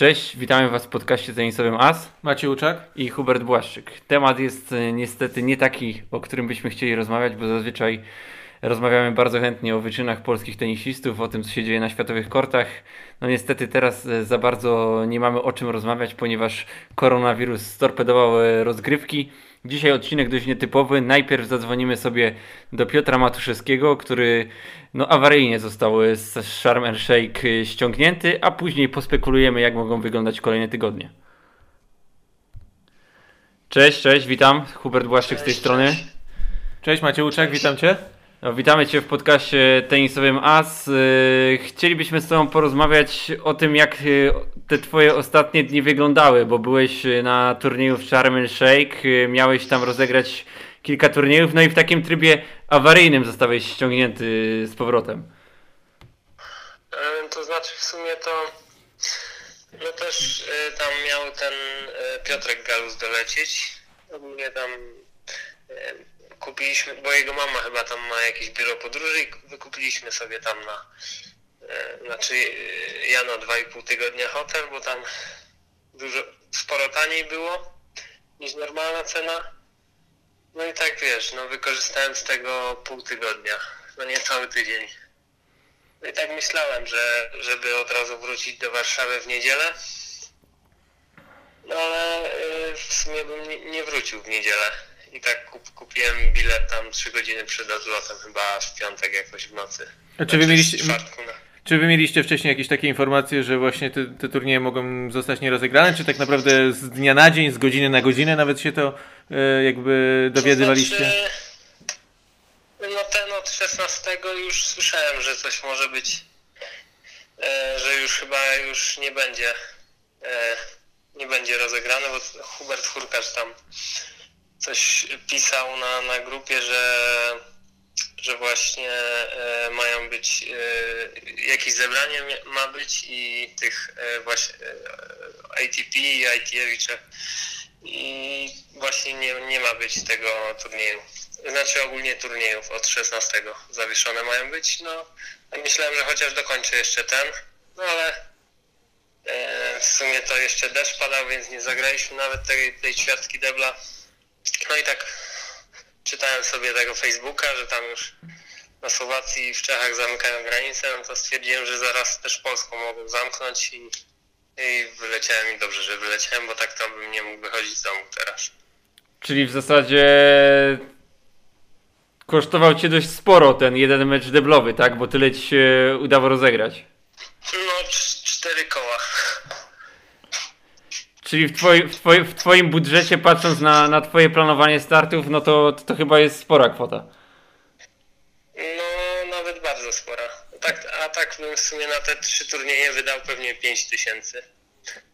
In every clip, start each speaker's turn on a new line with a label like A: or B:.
A: Cześć, witamy Was w podcaście tenisowym AS
B: Maciej Łuczak
A: i Hubert Błaszczyk. Temat jest e, niestety nie taki, o którym byśmy chcieli rozmawiać, bo zazwyczaj rozmawiamy bardzo chętnie o wyczynach polskich tenisistów, o tym, co się dzieje na światowych kortach. No niestety teraz e, za bardzo nie mamy o czym rozmawiać, ponieważ koronawirus storpedował e, rozgrywki. Dzisiaj odcinek dość nietypowy. Najpierw zadzwonimy sobie do Piotra Matuszewskiego, który no, awaryjnie został z Sharm el Sheikh ściągnięty, a później pospekulujemy, jak mogą wyglądać kolejne tygodnie. Cześć, cześć, witam. Hubert Błaszczyk cześć, z tej strony.
B: Cześć Maciej Łuczak, witam Cię.
A: No, witamy Cię w podcaście tenisowym AS. Y, chcielibyśmy z Tobą porozmawiać o tym, jak y, te Twoje ostatnie dni wyglądały, bo byłeś y, na turnieju w Sharm el Sheikh, miałeś tam rozegrać kilka turniejów, no i w takim trybie awaryjnym zostałeś ściągnięty z powrotem.
C: To znaczy w sumie to no też tam miał ten Piotrek Galus dolecieć. Ogólnie tam kupiliśmy, bo jego mama chyba tam ma jakieś biuro podróży i wykupiliśmy sobie tam na, e, znaczy e, ja na 2,5 tygodnia hotel, bo tam dużo, sporo taniej było niż normalna cena. No i tak wiesz, no wykorzystałem z tego pół tygodnia, no nie cały tydzień. No i tak myślałem, że żeby od razu wrócić do Warszawy w niedzielę. No ale e, w sumie bym nie wrócił w niedzielę i tak kup, kupiłem bilet tam 3 godziny przed odlotem, chyba w piątek jakoś w nocy.
B: A czy wy znaczy mieliście... Czy wy mieliście wcześniej jakieś takie informacje, że właśnie te, te turnieje mogą zostać nierozegrane, czy tak naprawdę z dnia na dzień, z godziny na godzinę nawet się to e, jakby dowiadywaliście? To znaczy,
C: no ten od 16 już słyszałem, że coś może być, e, że już chyba już nie będzie e, nie będzie rozegrane, bo Hubert Hurkacz tam coś pisał na, na grupie, że, że właśnie e, mają być, e, jakieś zebranie ma być i tych e, właśnie e, ATP i ITF i właśnie nie, nie ma być tego turnieju. Znaczy ogólnie turniejów od 16 zawieszone mają być. No, myślałem, że chociaż dokończę jeszcze ten, no ale e, w sumie to jeszcze deszcz padał, więc nie zagraliśmy nawet tej, tej ćwiartki debla. No i tak czytałem sobie tego Facebooka, że tam już na Słowacji i w Czechach zamykają granice, no to stwierdziłem, że zaraz też Polską mogą zamknąć i, i wyleciałem i dobrze, że wyleciałem, bo tak to bym nie mógł wychodzić z domu teraz.
A: Czyli w zasadzie kosztował cię dość sporo ten jeden mecz deblowy, tak? Bo tyle ci się udało rozegrać.
C: No, cztery koła.
A: Czyli w, twoi, w, twoi, w Twoim budżecie, patrząc na, na Twoje planowanie startów, no to, to, to chyba jest spora kwota.
C: No, nawet bardzo spora. Tak, a tak bym w sumie na te trzy turnieje wydał pewnie 5 tysięcy.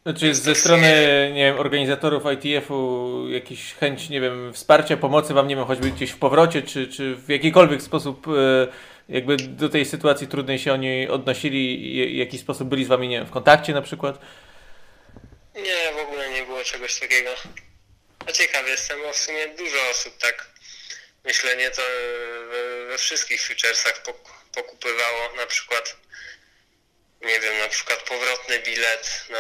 B: Znaczy ze strony nie wiem, organizatorów ITF-u jakiś chęć, nie wiem, wsparcia, pomocy wam, nie wiem, choćby gdzieś w powrocie, czy, czy w jakikolwiek sposób e, jakby do tej sytuacji trudnej się oni odnosili, w jaki sposób byli z wami, nie wiem, w kontakcie na przykład?
C: Nie, w ogóle nie było czegoś takiego. A ciekawy jestem, bo w sumie dużo osób tak myślenie to we, we wszystkich futuresach pokupywało na przykład nie wiem, na przykład powrotny bilet na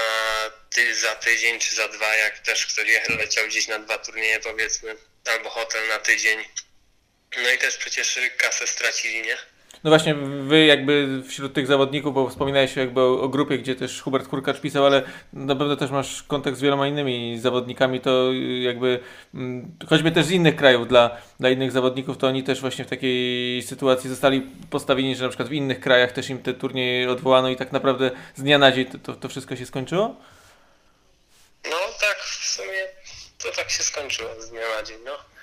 C: ty, za tydzień czy za dwa, jak też ktoś leciał gdzieś na dwa turnieje powiedzmy, albo hotel na tydzień. No i też przecież kasę stracili, nie?
B: No właśnie, wy jakby wśród tych zawodników, bo wspominałeś jakby o, o, grupie, gdzie też Hubert Kurkacz pisał, ale na pewno też masz kontakt z wieloma innymi zawodnikami, to jakby mm, choćby też z innych krajów dla, dla innych zawodników, to oni też właśnie w takiej sytuacji zostali postawieni, że na przykład w innych krajach też im te turnieje odwołano i tak naprawdę z dnia na dzień to, to, to wszystko się skończyło?
C: No tak, w sumie to tak się skończyło z dnia na dzień, no.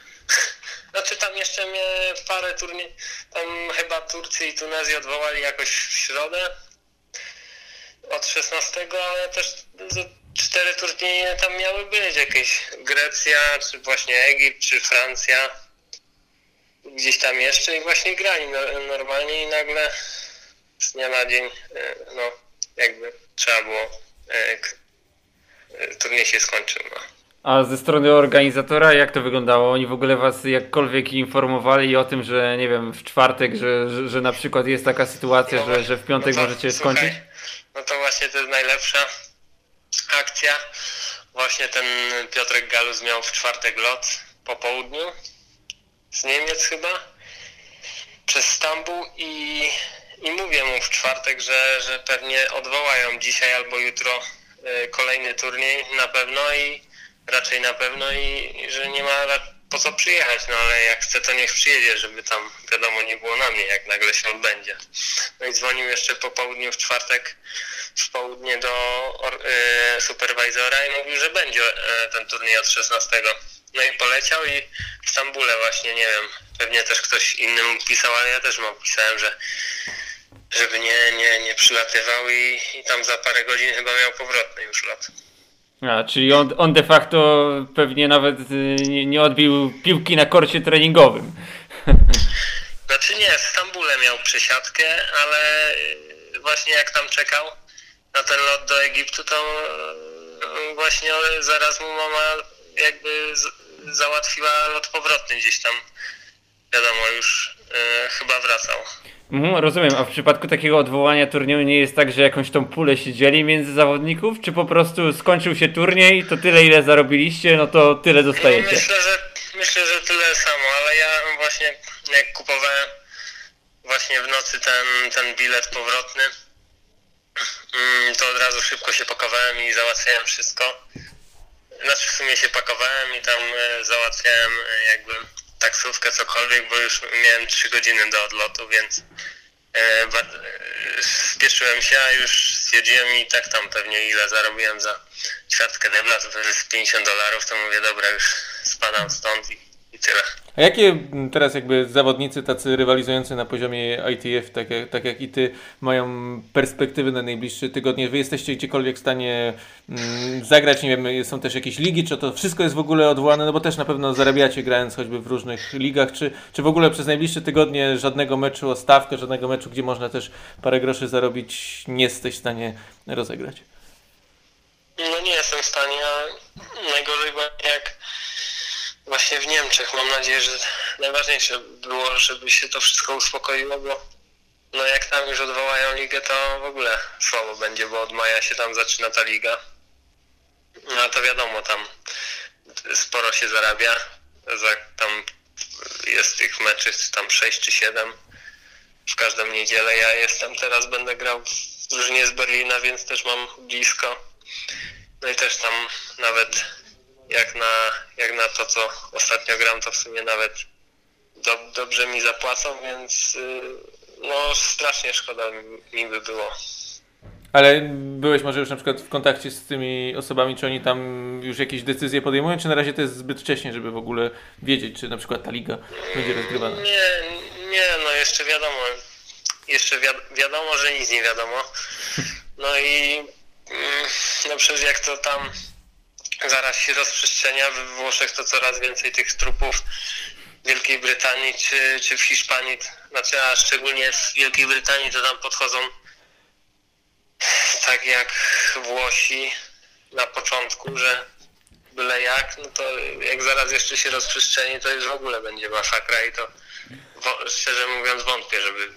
C: Znaczy tam jeszcze mnie parę turniej, tam chyba Turcję i Tunezję odwołali jakoś w środę od 16, ale też cztery turnieje tam miały być, jakieś Grecja, czy właśnie Egipt, czy Francja, gdzieś tam jeszcze i właśnie grali normalnie i nagle z dnia na dzień, e, no jakby trzeba było, e, e, turniej się skończył. No.
A: A ze strony organizatora jak to wyglądało? Oni w ogóle was jakkolwiek informowali o tym, że nie wiem, w czwartek, że, że, że na przykład jest taka sytuacja, no, że, że w piątek no to, możecie słuchaj, skończyć?
C: No to właśnie to jest najlepsza. akcja. Właśnie ten Piotrek Galus miał w czwartek lot po południu z Niemiec chyba przez Stambuł i, i mówię mu w czwartek, że, że pewnie odwołają dzisiaj albo jutro y, kolejny turniej na pewno i raczej na pewno i, i że nie ma po co przyjechać, no ale jak chce to niech przyjedzie, żeby tam wiadomo nie było na mnie, jak nagle się odbędzie. No i dzwonił jeszcze po południu w czwartek w południe do y, superwizora i mówił, że będzie y, ten turniej od 16. No i poleciał i w Stambule właśnie, nie wiem, pewnie też ktoś inny mu pisał, ale ja też mu pisałem, że żeby nie, nie, nie przylatywał i, i tam za parę godzin chyba miał powrotny już lot.
A: A, czyli on, on de facto pewnie nawet y, nie, nie odbił piłki na korcie treningowym.
C: Znaczy nie, w Stambule miał przesiadkę, ale y, właśnie jak tam czekał na ten lot do Egiptu, to y, właśnie zaraz mu mama jakby załatwiła lot powrotny gdzieś tam. Wiadomo, już chyba wracał.
A: Mhm, rozumiem, a w przypadku takiego odwołania turnieju nie jest tak, że jakąś tą pulę się dzieli między zawodników? Czy po prostu skończył się turniej, to tyle ile zarobiliście, no to tyle dostajecie?
C: Myślę, że myślę, że tyle samo, ale ja właśnie jak kupowałem właśnie w nocy ten, ten bilet powrotny, mm, to od razu szybko się pakowałem i załatwiałem wszystko. Znaczy w sumie się pakowałem i tam e, załatwiałem e, jakby taksówkę, cokolwiek, bo już miałem 3 godziny do odlotu, więc e, e, spieszyłem się, a już stwierdziłem i tak tam pewnie ile zarobiłem za ćwiartkę debla, to pewnie z 50 dolarów, to mówię, dobra, już spadam stąd i, i tyle.
B: A jakie teraz jakby zawodnicy tacy rywalizujący na poziomie ITF, tak jak, tak jak i ty, mają perspektywy na najbliższe tygodnie? Wy jesteście gdziekolwiek w stanie mm, zagrać, nie wiem, są też jakieś ligi, czy to wszystko jest w ogóle odwołane, no bo też na pewno zarabiacie grając choćby w różnych ligach, czy, czy w ogóle przez najbliższe tygodnie żadnego meczu o stawkę, żadnego meczu, gdzie można też parę groszy zarobić, nie jesteś w stanie rozegrać?
C: No nie jestem w stanie, a najgorzej właśnie w Niemczech. Mam nadzieję, że najważniejsze było, żeby się to wszystko uspokoiło, bo no jak tam już odwołają ligę, to w ogóle słabo będzie, bo od maja się tam zaczyna ta liga. No to wiadomo, tam sporo się zarabia. Za, tam jest tych meczów tam 6 czy 7 w każdą niedzielę. Ja jestem teraz, będę grał w drużynie z Berlina, więc też mam blisko. No i też tam nawet jak na, jak na to, co ostatnio gram, to w sumie nawet do, dobrze mi zapłacą, więc y, no strasznie szkoda mi- by było.
B: Ale byłeś może już na przykład w kontakcie z tymi osobami, czy oni tam już jakieś decyzje podejmują, czy na razie to jest zbyt wcześnie, żeby w ogóle wiedzieć, czy na przykład ta liga będzie rozgrywana?
C: Nie, nie, no jeszcze wiadomo, jeszcze wi- wiadomo, że nic nie wiadomo. No i mm, no przecież jak to tam zaraz się rozprzestrzenia, we Włoszech to coraz więcej tych trupów w Wielkiej Brytanii czy, czy w Hiszpanii, znaczy a szczególnie w Wielkiej Brytanii to tam podchodzą tak jak Włosi na początku, że byle jak, no to jak zaraz jeszcze się rozprzestrzeni, to już w ogóle będzie masakra i to szczerze mówiąc wątpię, żeby,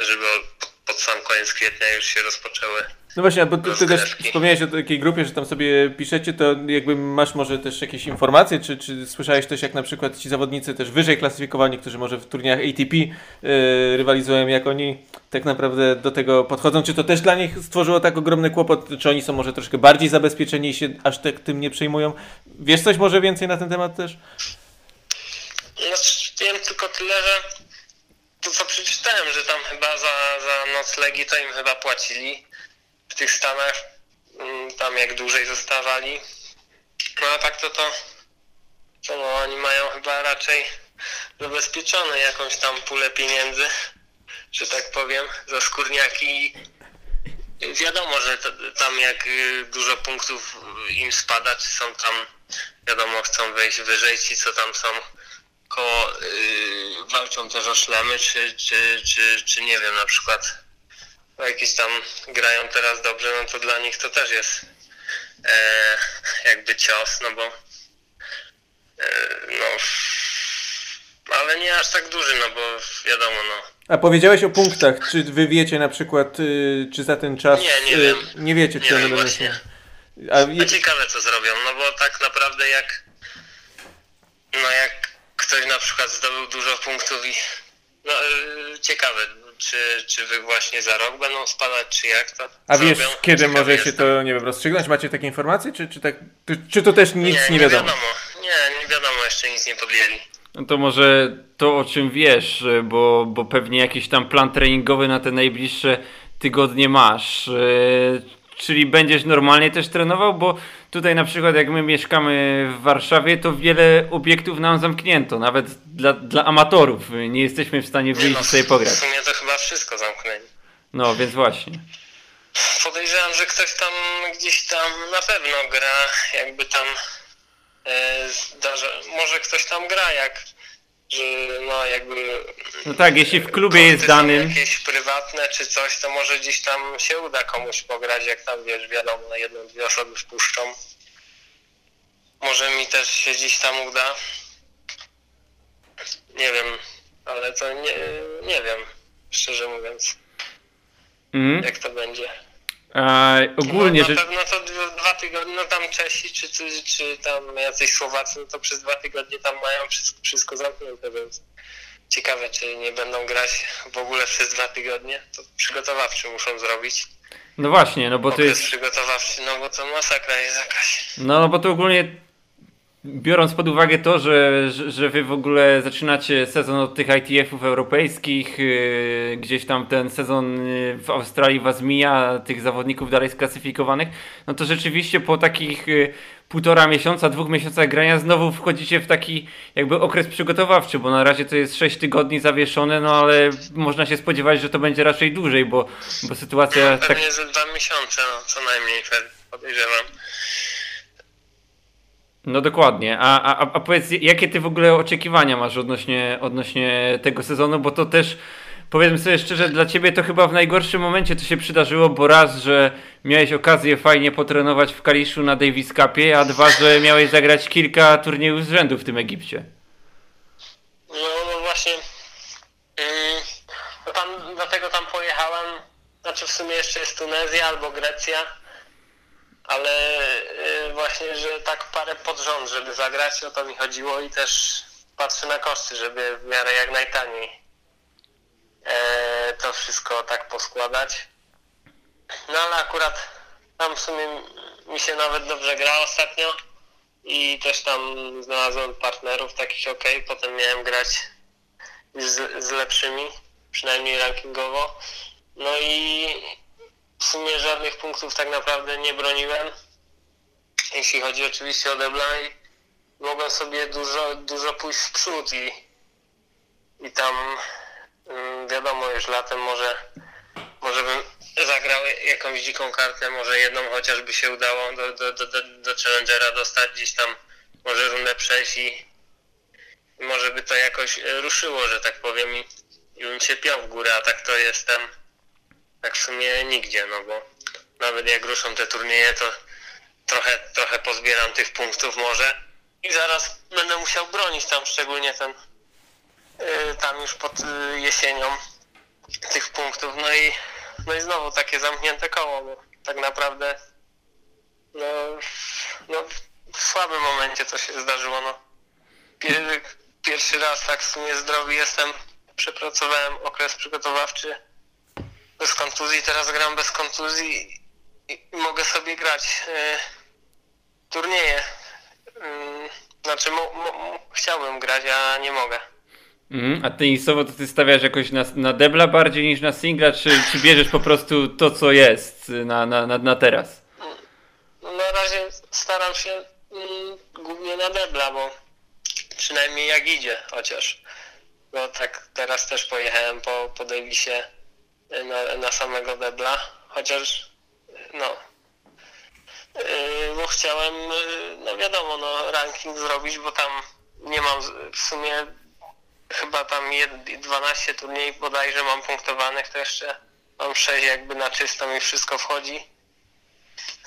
C: żeby od- pod sam koniec kwietnia już się rozpoczęły.
B: No właśnie, a bo ty, ty też wspomniałeś o takiej grupie, że tam sobie piszecie, to jakby masz może też jakieś informacje, czy, czy słyszałeś też jak na przykład ci zawodnicy też wyżej klasyfikowani, którzy może w turniejach ATP yy, rywalizują, jak oni tak naprawdę do tego podchodzą, czy to też dla nich stworzyło tak ogromny kłopot, czy oni są może troszkę bardziej zabezpieczeni i się aż tak tym nie przejmują? Wiesz coś może więcej na ten temat też?
C: No wiem tylko tyle, że to co przeczytałem, że tam chyba za, za noclegi to im chyba płacili w tych Stanach, mm, tam jak dłużej zostawali. No a tak to to, to no, oni mają chyba raczej zabezpieczone jakąś tam pulę pieniędzy, że tak powiem, za skórniaki. Wiadomo, że tam jak y, dużo punktów im spada, czy są tam, wiadomo, chcą wejść wyżej, ci co tam są koło, y, walczą też o szlemy, czy, czy, czy, czy nie wiem, na przykład no jakieś tam grają teraz dobrze, no to dla nich to też jest e, jakby cios, no bo e, no ale nie aż tak duży, no bo wiadomo, no
B: A powiedziałeś o punktach, czy wy wiecie na przykład, y, czy za ten czas...
C: Nie, nie
B: y,
C: wiem.
B: Nie wiecie,
C: Nie
B: czy one
C: wiem
B: będą
C: właśnie.
B: się... A,
C: No ciekawe co zrobią, no bo tak naprawdę jak no jak ktoś na przykład zdobył dużo punktów i no yy, ciekawe, czy, czy wy właśnie za rok będą spadać, czy jak to
B: a wiesz,
C: zrobią?
B: kiedy
C: Ciekawy
B: może się
C: jestem.
B: to, nie wiem, rozstrzygnąć? Macie takie informacje, czy, czy, tak, czy, czy to też nic nie, wiadomo?
C: Nie, nie wiadomo, jeszcze nic nie podjęli.
A: No to może to o czym wiesz, bo, bo pewnie jakiś tam plan treningowy na te najbliższe tygodnie masz. E, Czyli będziesz normalnie też trenował, bo tutaj na przykład jak my mieszkamy w Warszawie, to wiele obiektów nam zamknięto, nawet dla, dla amatorów. Nie jesteśmy w stanie
C: Nie,
A: wyjść
C: no,
A: sobie pograć.
C: W sumie to chyba wszystko zamknęli.
A: No, więc właśnie.
C: Podejrzewam, że ktoś tam gdzieś tam na pewno gra, jakby tam e, zdarza, może ktoś tam gra jak że no jakby
A: No tak, jeśli w klubie jest danym,
C: jakieś prywatne czy coś, to może gdzieś tam się uda komuś pograć, jak tam wiesz, wiadomo, na jedną, dwie osoby wpuszczą. Może mi też się gdzieś tam uda. Nie wiem, ale to nie, nie wiem, szczerze mówiąc,
A: mhm.
C: jak to będzie.
A: A, ogólnie
C: no, na
A: rzecz...
C: pewno to dwa tygodnie, no tam Czesi czy, czy, czy tam jacyś Słowacy, no to przez dwa tygodnie tam mają wszystko, wszystko zamknięte, więc ciekawe, czy nie będą grać w ogóle przez dwa tygodnie. To przygotowawczy muszą zrobić.
A: No właśnie, no bo to
C: Okres
A: jest...
C: przygotowawczy, no bo to masakra jest jakaś.
A: No bo to ogólnie biorąc pod uwagę to, że, że, wy w ogóle zaczynacie sezon od tych ITF-ów europejskich, yy, gdzieś tam ten sezon yy, w Australii was mija, tych zawodników dalej sklasyfikowanych, no to rzeczywiście po takich yy, półtora miesiąca, dwóch miesiącach grania znowu wchodzicie w taki jakby okres przygotowawczy, bo na razie to jest 6 tygodni zawieszone, no ale można się spodziewać, że to będzie raczej dłużej, bo, bo sytuacja tak...
C: Pewnie ze dwa miesiące, no co najmniej pewnie, podejrzewam.
A: No dokładnie. A, a, a powiedz, jakie ty w ogóle oczekiwania masz odnośnie, odnośnie tego sezonu, bo to też powiedzmy sobie szczerze, dla ciebie to chyba w najgorszym momencie to się przydarzyło, bo raz, że miałeś okazję fajnie potrenować w Kaliszu na Davis Cupie, a dwa, że miałeś zagrać kilka turniejów z rzędu w tym Egipcie.
C: No, no właśnie. Yy, no tam, dlatego tam pojechałem. Znaczy w sumie jeszcze jest Tunezja albo Grecja. Ale yy, właśnie, że tak parę pod rząd, żeby zagrać, o to mi chodziło i też patrzę na koszty, żeby w miarę jak najtaniej e, to wszystko tak poskładać. No ale akurat tam w sumie mi się nawet dobrze gra ostatnio i też tam znalazłem partnerów takich ok, potem miałem grać z, z lepszymi, przynajmniej rankingowo. No i w sumie żadnych punktów tak naprawdę nie broniłem, jeśli chodzi oczywiście o i mogłem sobie dużo, dużo pójść w przód i, i tam mm, wiadomo już latem może, może bym zagrał jakąś dziką kartę, może jedną chociażby się udało do, do, do, do, Challengera dostać gdzieś tam, może rundę przejść i może by to jakoś ruszyło, że tak powiem i, i bym się piął w górę, a tak to jestem tak w sumie nigdzie, no bo nawet jak ruszą te turnieje, to trochę, trochę pozbieram tych punktów może i zaraz będę musiał bronić tam, szczególnie ten yy, tam już pod yy, jesienią tych punktów, no i no i znowu takie zamknięte koło, bo tak naprawdę no, no w słabym momencie to się zdarzyło, no. Pier, pierwszy raz tak w sumie zdrowy jestem, przepracowałem okres przygotowawczy bez kontuzji, teraz gram bez kontuzji i mogę sobie grać e, turnieje. Mm, znaczy mo, mo, chciałbym grać, a nie mogę.
A: Mhm. A tenisowo to ty stawiasz jakoś na, na debla bardziej niż na singla, czy, czy bierzesz po prostu to, co jest na, na, na, na teraz?
C: No, na razie staram się mm, głównie na debla, bo przynajmniej jak idzie chociaż. No tak teraz też pojechałem po, po Davisie na, na samego debla, chociaż no yy, bo chciałem, yy, no wiadomo, no ranking zrobić, bo tam nie mam w sumie chyba tam jed, 12 turniejów bodajże mam punktowanych, to jeszcze mam 6 jakby na czystą i wszystko wchodzi.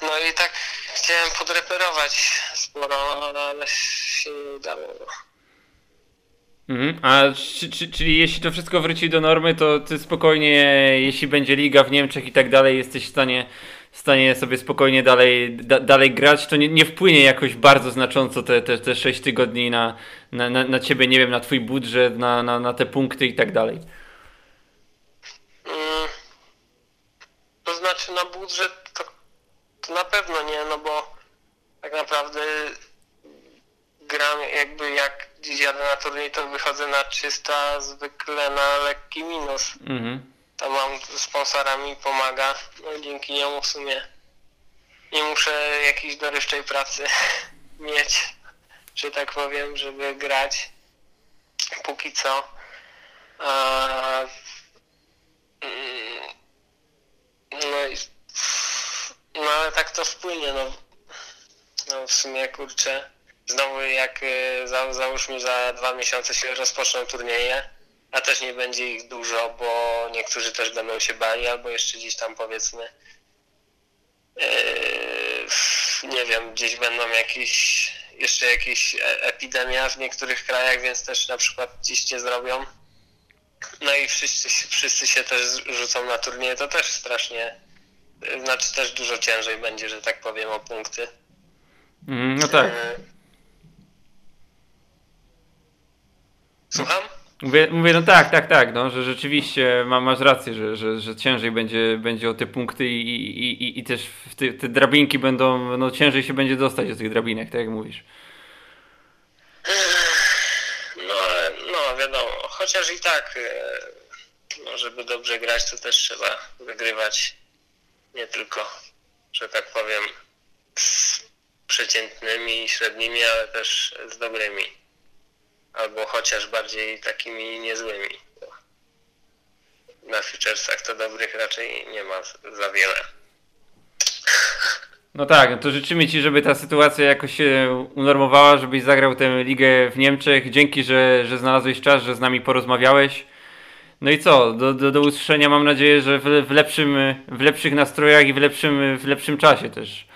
C: No i tak chciałem podreperować sporo, ale się nie udało.
A: Mhm. A czy, czy, czyli jeśli to wszystko wróci do normy, to ty spokojnie, jeśli będzie liga w Niemczech i tak dalej, jesteś w stanie, w stanie sobie spokojnie dalej, da, dalej grać, to nie, nie wpłynie jakoś bardzo znacząco te, te, te 6 tygodni na, na, na, na ciebie, nie wiem, na twój budżet, na, na, na te punkty i tak dalej.
C: Mm, to znaczy na budżet to, to na pewno nie, no bo tak naprawdę gram jakby jak dziś jadę na turniej, to wychodzę na 300 zwykle na lekki minus.
A: Mhm.
C: Tam mam sponsora mi pomaga, no dzięki niemu w sumie nie muszę jakiejś dorywczej pracy mieć, że tak powiem, żeby grać póki co. Mm, no i no ale tak to wpłynie, no, no w sumie kurczę. Znowu jak y, za, załóżmy za dwa miesiące się rozpoczną turnieje, a też nie będzie ich dużo, bo niektórzy też będą się bali, albo jeszcze gdzieś tam powiedzmy yy, nie wiem, gdzieś będą jakieś jeszcze jakieś e- epidemia w niektórych krajach, więc też na przykład gdzieś nie zrobią. No i wszyscy, wszyscy się też rzucą na turnieje, to też strasznie, znaczy też dużo ciężej będzie, że tak powiem, o punkty.
A: Mhm, no tak.
C: Yy. Słucham?
A: Mówię, mówię, no tak, tak, tak, no, że rzeczywiście ma, masz rację, że, że, że ciężej będzie, będzie o te punkty i, i, i, i też te, te drabinki będą, no ciężej się będzie dostać do tych drabinek, tak jak mówisz.
C: No, no wiadomo, chociaż i tak, e, no, żeby dobrze grać, to też trzeba wygrywać nie tylko, że tak powiem, z przeciętnymi, średnimi, ale też z dobrymi. Albo chociaż bardziej takimi niezłymi. Na futuresach to dobrych raczej nie ma za wiele.
A: No tak, no to życzymy Ci, żeby ta sytuacja jakoś się unormowała, żebyś zagrał tę ligę w Niemczech. Dzięki, że, że znalazłeś czas, że z nami porozmawiałeś. No i co? Do, do, do usłyszenia mam nadzieję, że w, w, lepszym, w lepszych nastrojach i w lepszym, w lepszym czasie też.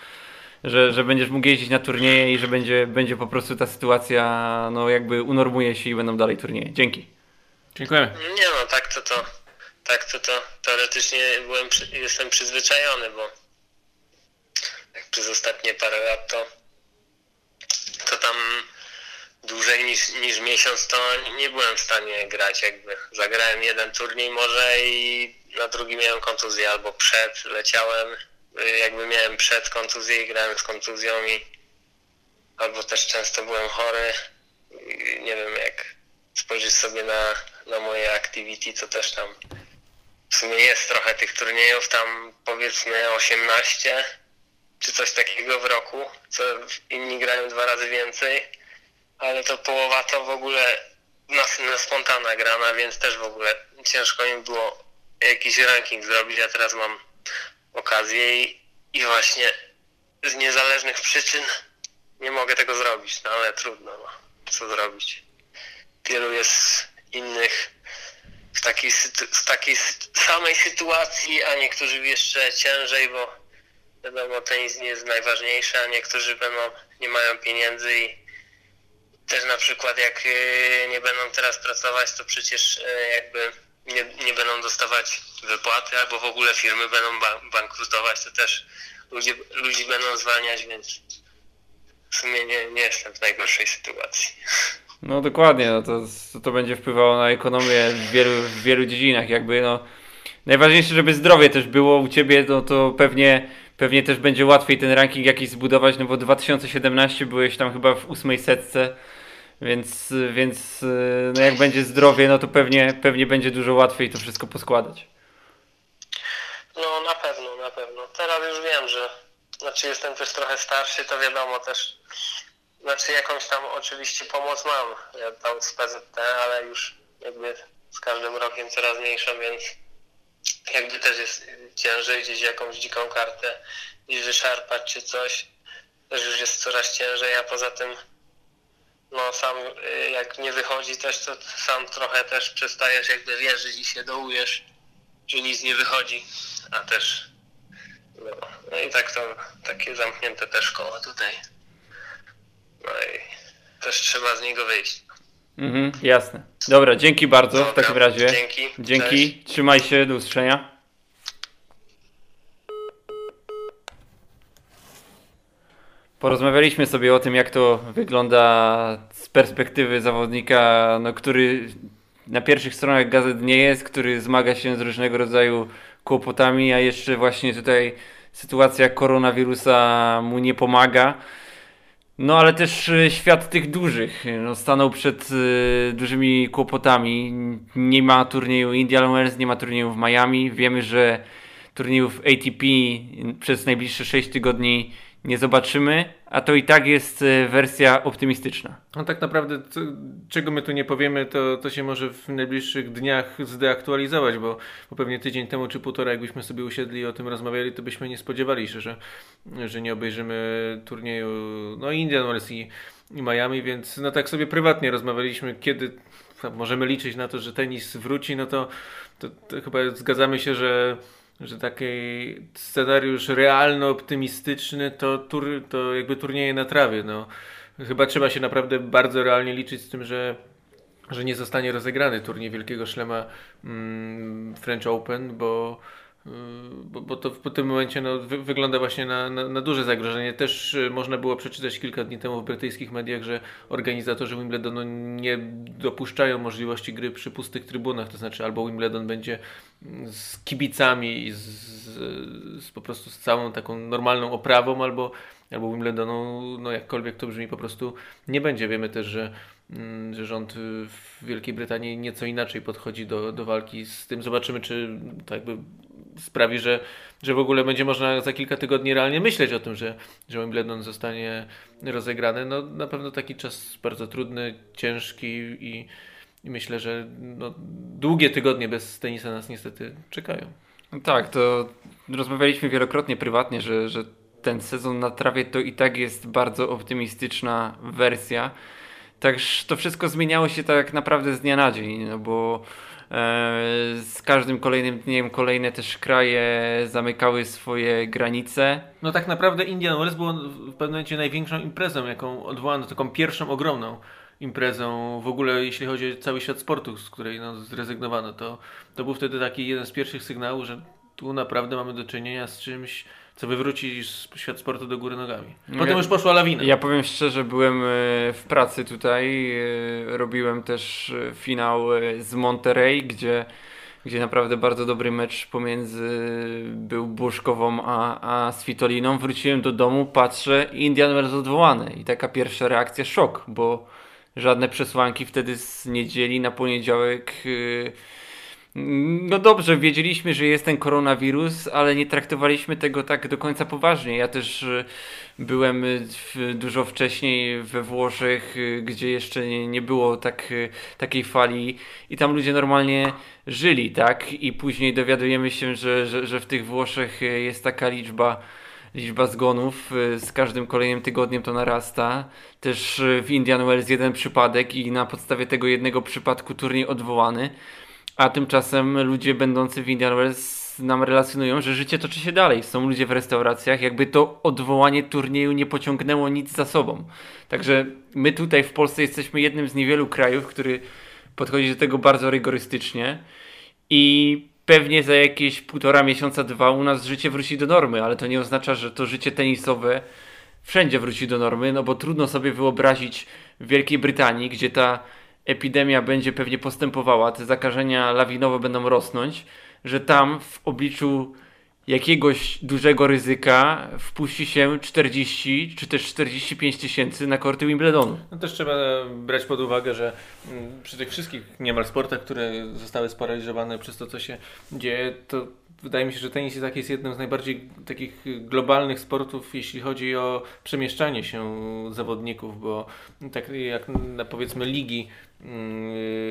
A: Że, że będziesz mógł jeździć na turnieje i że będzie, będzie po prostu ta sytuacja no jakby unormuje się i będą dalej turnieje. Dzięki.
B: Dziękujemy.
C: Nie no, tak to to, tak to to teoretycznie byłem, przy, jestem przyzwyczajony, bo jak przez ostatnie parę lat to, to tam dłużej niż, niż miesiąc to nie byłem w stanie grać jakby. Zagrałem jeden turniej może i na drugi miałem kontuzję albo przed leciałem, jakby miałem przed kontuzję i grałem z kontuzją i albo też często byłem chory. Nie wiem jak spojrzeć sobie na, na moje activity, to też tam w sumie jest trochę tych turniejów, tam powiedzmy 18 czy coś takiego w roku, co inni grają dwa razy więcej, ale to połowa to w ogóle na, na spontana grana, więc też w ogóle ciężko im było jakiś ranking zrobić, a teraz mam okazję i, i właśnie z niezależnych przyczyn nie mogę tego zrobić, no ale trudno, no. co zrobić. Wielu jest innych w takiej, w takiej samej sytuacji, a niektórzy jeszcze ciężej, bo wiadomo, tenis nie jest najważniejszy, a niektórzy będą, nie mają pieniędzy i też na przykład jak y, nie będą teraz pracować, to przecież y, jakby nie, nie będą dostawać wypłaty, albo w ogóle firmy będą ba- bankrutować, to też ludzie, ludzi będą zwalniać, więc w sumie nie, nie jestem w najgorszej sytuacji.
A: No dokładnie, no to, to będzie wpływało na ekonomię w wielu, w wielu dziedzinach. Jakby no, najważniejsze, żeby zdrowie też było u ciebie, no to pewnie, pewnie też będzie łatwiej ten ranking jakiś zbudować, no bo 2017 byłeś tam chyba w ósmej setce, więc, więc no jak będzie zdrowie, no to pewnie, pewnie będzie dużo łatwiej to wszystko poskładać.
C: No na pewno, na pewno. Teraz już wiem, że znaczy jestem też trochę starszy, to wiadomo też, znaczy jakąś tam oczywiście pomoc mam, ja tam z PZT, ale już jakby z każdym rokiem coraz mniejszą, więc jakby też jest ciężej gdzieś jakąś dziką kartę gdzieś wyszarpać czy coś, też już jest coraz ciężej, a poza tym no sam y, jak nie wychodzi też, to sam trochę też przestajesz jakby wierzyć i się dołujesz, że nic nie wychodzi, a też no, no i tak to takie zamknięte też koło tutaj. No i też trzeba z niego wyjść.
A: Mhm, jasne. Dobra, dzięki bardzo w
C: Dobra,
A: takim razie.
C: Dzięki.
A: Dzięki,
C: Cześć.
A: trzymaj się, do usłyszenia. Porozmawialiśmy sobie o tym, jak to wygląda z perspektywy zawodnika, no, który na pierwszych stronach gazet nie jest, który zmaga się z różnego rodzaju kłopotami, a jeszcze właśnie tutaj sytuacja koronawirusa mu nie pomaga. No ale też y, świat tych dużych no, stanął przed y, dużymi kłopotami. Nie ma turnieju Indian Wells, nie ma turnieju w Miami. Wiemy, że turniejów ATP przez najbliższe 6 tygodni nie zobaczymy, a to i tak jest y, wersja optymistyczna.
B: No tak naprawdę, co, czego my tu nie powiemy, to, to się może w najbliższych dniach zdeaktualizować, bo, bo pewnie tydzień temu czy półtora, jakbyśmy sobie usiedli i o tym rozmawiali, to byśmy nie spodziewali się, że, że nie obejrzymy turnieju no Indian Wells i, i Miami, więc no tak sobie prywatnie rozmawialiśmy, kiedy możemy liczyć na to, że tenis wróci, no to, to, to chyba zgadzamy się, że że taki scenariusz realno optymistyczny to, tur, to jakby turnieje na trawie. No. Chyba trzeba się naprawdę bardzo realnie liczyć z tym, że, że nie zostanie rozegrany turniej Wielkiego Szlema mm, French Open, bo, bo, bo to w tym momencie no, wy, wygląda właśnie na, na, na, duże zagrożenie. Też y, można było przeczytać kilka dni temu w brytyjskich mediach, że organizatorzy Wimbledonu nie dopuszczają możliwości gry przy pustych trybunach, to znaczy albo Wimbledon będzie z kibicami i z, z, po prostu z całą taką normalną oprawą, albo, albo Wimbledonu, no jakkolwiek to brzmi, po prostu nie będzie. Wiemy też, że, że rząd w Wielkiej Brytanii nieco inaczej podchodzi do, do walki z tym. Zobaczymy, czy to jakby sprawi, że, że w ogóle będzie można za kilka tygodni realnie myśleć o tym, że, że Wimbledon zostanie rozegrany. No na pewno taki czas bardzo trudny, ciężki i i myślę, że no, długie tygodnie bez tenisa nas niestety czekają.
A: No tak, to rozmawialiśmy wielokrotnie prywatnie, że, że ten sezon na trawie to i tak jest bardzo optymistyczna wersja. Także to wszystko zmieniało się tak naprawdę z dnia na dzień, no bo e, z każdym kolejnym dniem kolejne też kraje zamykały swoje granice.
B: No tak naprawdę Indian Wells było w pewnym momencie największą imprezą, jaką odwołano, taką pierwszą ogromną imprezą w ogóle, jeśli chodzi o cały świat sportu, z której no, zrezygnowano, to, to był wtedy taki jeden z pierwszych sygnałów, że tu naprawdę mamy do czynienia z czymś, co wywróci świat sportu do góry nogami. Potem ja, już poszła lawina.
A: Ja powiem szczerze, byłem e, w pracy tutaj, e, robiłem też e, finał z Monterey, gdzie gdzie naprawdę bardzo dobry mecz pomiędzy był Buszkową a, a Svitoliną. Wróciłem do domu, patrzę, Indian Wells odwołany i taka pierwsza reakcja szok, bo żadne przesłanki wtedy z niedzieli na poniedziałek. Y, no dobrze, wiedzieliśmy, że jest ten koronawirus, ale nie traktowaliśmy tego tak do końca poważnie. Ja też y, byłem dużo wcześniej we Włoszech, y, gdzie jeszcze nie było tak, takiej fali i tam ludzie normalnie żyli, tak? I później dowiadujemy się, że, że, że w tych Włoszech jest taka liczba liczba zgonów y, z każdym kolejnym tygodniem to narasta. Też y, w Indian Wells jeden przypadek i na podstawie tego jednego przypadku turniej odwołany. A tymczasem ludzie będący w Indian Wells nam relacjonują, że życie toczy się dalej. Są ludzie w restauracjach, jakby to odwołanie turnieju nie pociągnęło nic za sobą. Także my tutaj w Polsce jesteśmy jednym z niewielu krajów, który podchodzi do tego bardzo rygorystycznie i pewnie za jakieś półtora miesiąca, dwa u nas życie wróci do normy, ale to nie oznacza, że to życie tenisowe wszędzie wróci do normy, no bo trudno sobie wyobrazić w Wielkiej Brytanii, gdzie ta epidemia będzie pewnie postępowała, te zakażenia lawinowe będą rosnąć, że tam w obliczu jakiegoś dużego ryzyka wpuści się 40 czy też 45 tysięcy na korty Wimbledonu.
B: No też trzeba brać pod uwagę, że mm, przy tych wszystkich niemal sportach, które zostały sparaliżowane przez to, co się dzieje, to wydaje mi się, że tenis jest, jest jednym z najbardziej takich globalnych sportów, jeśli chodzi o przemieszczanie się zawodników, bo tak jak na powiedzmy ligi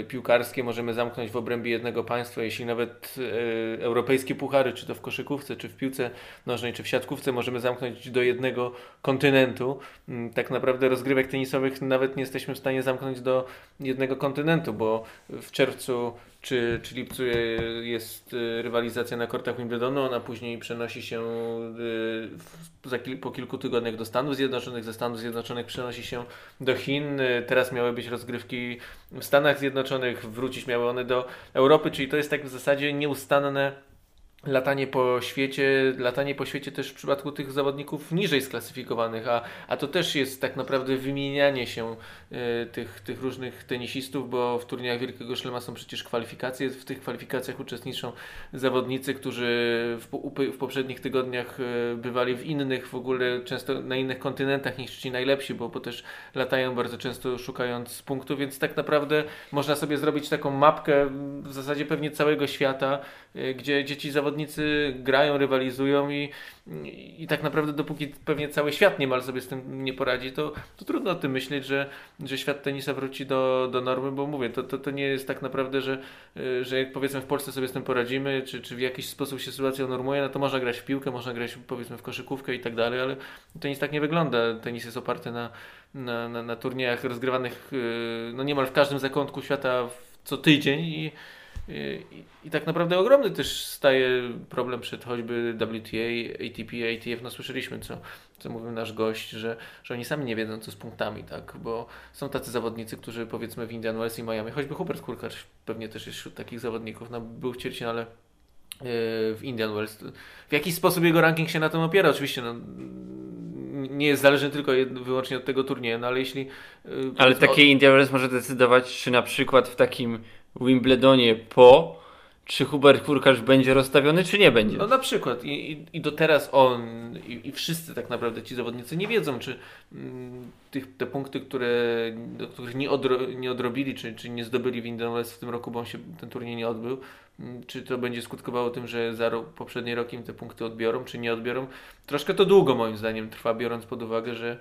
B: piłkarskie możemy zamknąć w obrębie jednego państwa, jeśli nawet yy, europejskie puchary, czy to w koszykówce, czy w piłce nożnej, czy w siatkówce, możemy zamknąć do jednego kontynentu. Yy, tak naprawdę rozgrywek tenisowych nawet nie jesteśmy w stanie zamknąć do jednego kontynentu, bo w czerwcu czy, czy jest rywalizacja na kortach Wimbledonu, ona później przenosi się za, po kilku tygodniach do Stanów Zjednoczonych, ze Stanów Zjednoczonych przenosi się do Chin, teraz miały być rozgrywki w Stanach Zjednoczonych, wrócić miały one do Europy, czyli to jest tak w zasadzie nieustanne latanie po świecie, latanie po świecie też w przypadku tych zawodników niżej sklasyfikowanych, a, a to też jest tak naprawdę wymienianie się y, tych, tych różnych tenisistów, bo w turniejach Wielkiego Szlema są przecież kwalifikacje, w tych kwalifikacjach uczestniczą zawodnicy, którzy w, w poprzednich tygodniach y, bywali w innych, w ogóle często na innych kontynentach niż ci najlepsi, bo, bo też latają bardzo często szukając punktu, więc tak naprawdę można sobie zrobić taką mapkę w zasadzie pewnie całego świata, y, gdzie dzieci zawodnicy zawodnicy grają, rywalizują i, i, tak naprawdę dopóki pewnie cały świat niemal sobie z tym nie poradzi, to, to trudno o tym myśleć, że, że świat tenisa wróci do, do normy, bo mówię, to, to, to nie jest tak naprawdę, że, że powiedzmy w Polsce sobie z tym poradzimy, czy, czy w jakiś sposób się sytuacja normuje, no to można grać w piłkę, można grać powiedzmy w koszykówkę i tak dalej, ale tenis tak nie wygląda. Tenis jest oparty na, na, na, na turniejach rozgrywanych yy, no niemal w każdym zakątku świata co tydzień i i, I, tak naprawdę ogromny też staje problem przed choćby WTA, ATP, ATF. No słyszeliśmy, co, co mówił nasz gość, że, że oni sami nie wiedzą, co z punktami, tak? Bo są tacy zawodnicy, którzy powiedzmy w Indian Wells i Miami, choćby Hubert Kurkacz pewnie też jest wśród takich zawodników, no, był w ćwierćfinale w Indian Wells. W jakiś sposób jego ranking się na tym opiera, oczywiście no, nie jest zależny tylko wyłącznie od tego turnieju, no ale jeśli...
A: Ale takie Indian Wells może decydować, czy na przykład w takim Wimbledonie po, czy Hubert Hurkacz będzie rozstawiony, czy nie będzie.
B: No na przykład i, i, i do teraz on i, i, wszyscy tak naprawdę ci zawodnicy nie wiedzą, czy mm, tych, te punkty, które, których nie, odro, nie odrobili, czy, czy nie zdobyli w Indian w tym roku, bo on się ten turniej nie odbył, mm, czy to będzie skutkowało tym, że za rok, poprzedni rok im te punkty odbiorą, czy nie odbiorą. Troszkę to długo moim zdaniem trwa, biorąc pod uwagę, że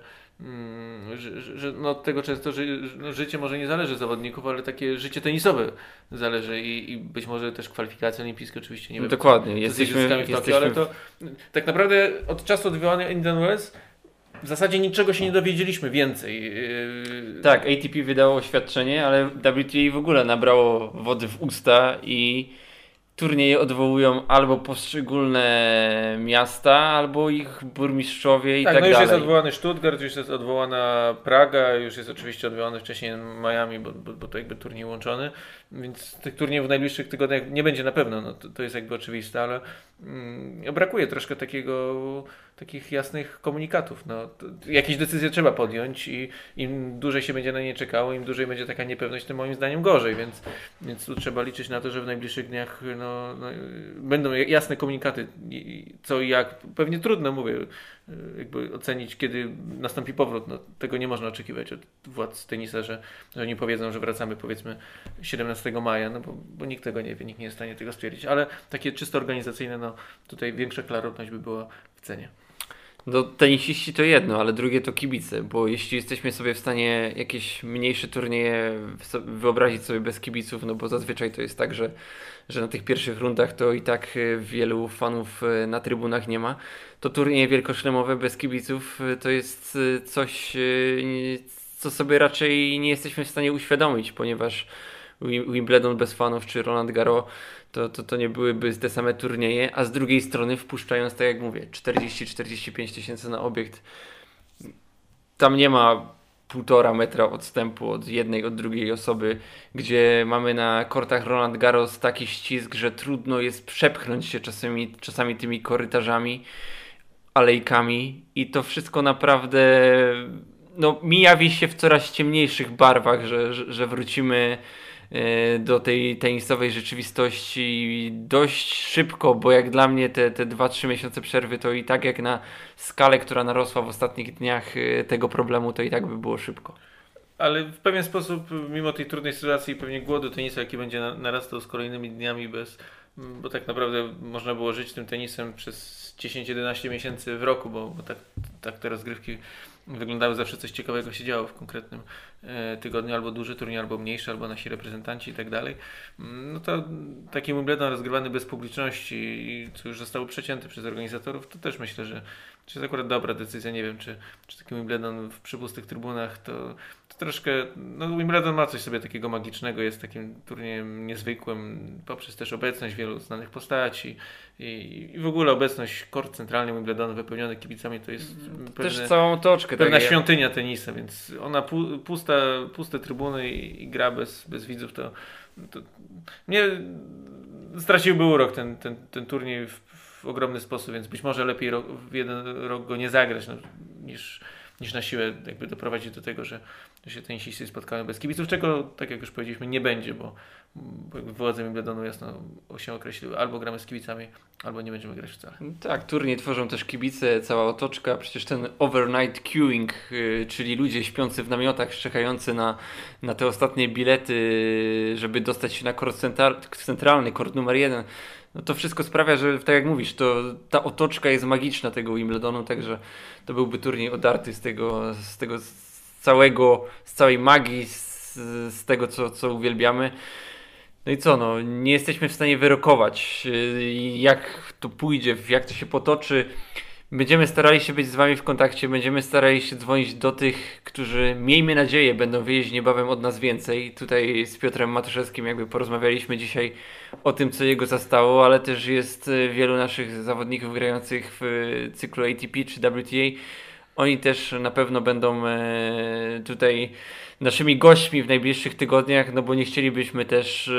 B: że, że, no od tego często ży, no życie może nie zależy zawodników, ale takie życie tenisowe zależy i, i być może też kwalifikacje olimpijskie oczywiście nie wiem.
A: Dokładnie, jesteśmy,
B: w Tokio, ale to tak naprawdę od czasu odwołania Indian Wells w zasadzie niczego się nie dowiedzieliśmy więcej.
A: Yy, tak, ATP wydało oświadczenie, ale WTA w ogóle nabrało wody w usta i turnieje odwołują albo poszczególne miasta, albo ich burmistrzowie i tak, tak
B: no
A: dalej.
B: już jest odwołany Stuttgart, już jest odwołana Praga, już jest oczywiście odwołany wcześniej Miami, bo, bo, bo to jakby turniej łączony, więc tych turniejów w najbliższych tygodniach nie będzie na pewno, no to, to jest jakby oczywiste, ale brakuje troszkę takiego takich jasnych komunikatów. No, jakieś decyzje trzeba podjąć i im dłużej się będzie na nie czekało, im dłużej będzie taka niepewność, tym moim zdaniem gorzej, więc, więc tu trzeba liczyć na to, że w najbliższych dniach no, no będą jasne komunikaty, co i jak. Pewnie trudno, mówię, jakby ocenić, kiedy nastąpi powrót. No, tego nie można oczekiwać od władz tenisa, że, że oni powiedzą, że wracamy powiedzmy 17 maja, no bo, bo nikt tego nie wie, nikt nie jest w stanie tego stwierdzić, ale takie czysto organizacyjne, no tutaj większa klarowność by była w cenie.
A: No tenisiści to jedno, ale drugie to kibice, bo jeśli jesteśmy sobie w stanie jakieś mniejsze turnieje wyobrazić sobie bez kibiców, no bo zazwyczaj to jest tak, że, że na tych pierwszych rundach to i tak e, wielu fanów e, na trybunach nie ma, to turnieje wielkoszlemowe bez kibiców e, to jest coś, co sobie raczej nie jesteśmy w stanie uświadomić, ponieważ Wimbledon bez fanów czy Roland Garros to, to, to nie byłyby te same turnieje, a z drugiej strony wpuszczając, tak jak mówię, 40-45 tysięcy na obiekt, tam nie ma półtora metra odstępu od jednej, od drugiej osoby, gdzie mamy na kortach Roland Garros taki ścisk, że trudno jest przepchnąć się czasami, czasami tymi korytarzami, alejkami i to wszystko naprawdę no, mi jawi się w coraz ciemniejszych barwach, że, że, że wrócimy do tej tenisowej rzeczywistości dość szybko, bo jak dla mnie te, te 2-3 miesiące przerwy to i tak jak na skalę, która narosła w ostatnich dniach e, tego problemu, to i tak by było szybko.
B: Ale w pewien sposób, mimo tej trudnej sytuacji, pewnie głodu tenisa, jaki będzie narastał z kolejnymi dniami bez, bo tak naprawdę można było żyć tym tenisem przez 10-11 miesięcy w roku, bo, bo tak, tak te rozgrywki wyglądały zawsze coś ciekawego się działo w konkretnym e, tygodniu, albo duży turniej, albo mniejszy, albo nasi reprezentanci i tak dalej, no to taki Wimbledon rozgrywany bez publiczności co już zostało przecięte przez organizatorów, to też myślę, że to jest akurat dobra decyzja. Nie wiem, czy, czy taki Wimbledon w przypustych trybunach to, to troszkę. No, Wimbledon ma coś sobie takiego magicznego, jest takim turniejem niezwykłym poprzez też obecność wielu znanych postaci i, i w ogóle obecność kort centralny Wimbledonu wypełniony kibicami to jest
A: też pewne, całą otoczkę.
B: Pewna tak świątynia tenisa, więc ona pu, pusta, puste trybuny i, i gra bez, bez widzów to, to mnie straciłby urok ten, ten, ten turniej w, w ogromny sposób, więc być może lepiej rok, w jeden rok go nie zagrać no, niż, niż na siłę jakby doprowadzić do tego, że, że się tenisiści spotkają bez kibiców, czego tak jak już powiedzieliśmy nie będzie, bo, bo władze Wimbledonu jasno się określiły, albo gramy z kibicami, albo nie będziemy grać wcale.
A: Tak, turniej tworzą też kibice, cała otoczka, przecież ten overnight queuing, yy, czyli ludzie śpiący w namiotach, czekający na, na te ostatnie bilety, żeby dostać się na kort centralny, kort numer jeden no to wszystko sprawia, że tak jak mówisz, to ta otoczka jest magiczna tego Wimbledonu, także to byłby turniej odarty z tego, z tego całego, z całej magii, z, z tego, co, co uwielbiamy. No i co, no, nie jesteśmy w stanie wyrokować, y, jak to pójdzie, jak to się potoczy. Będziemy starali się być z Wami w kontakcie, będziemy starali się dzwonić do tych, którzy, miejmy nadzieję, będą wyjeździć niebawem od nas więcej. Tutaj z Piotrem Matuszewskim jakby porozmawialiśmy dzisiaj o tym, co jego zastało, ale też jest e, wielu naszych zawodników grających w e, cyklu ATP czy WTA. Oni też na pewno będą e, tutaj naszymi gośćmi w najbliższych tygodniach, no bo nie chcielibyśmy też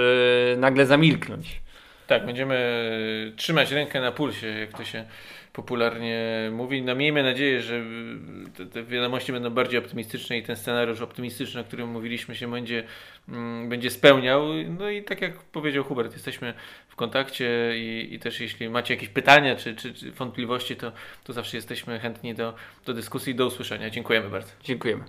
A: nagle zamilknąć.
B: Tak, będziemy trzymać rękę na pulsie, jak to się popularnie mówi. No miejmy nadzieję, że te, te, wiadomości będą bardziej optymistyczne i ten scenariusz optymistyczny, o którym mówiliśmy się będzie, mm, będzie spełniał. No i tak jak powiedział Hubert, jesteśmy w kontakcie i, i też jeśli macie jakieś pytania czy, czy, czy wątpliwości, to, to zawsze jesteśmy chętni do, do dyskusji. Do usłyszenia. Dziękujemy bardzo.
A: Dziękujemy.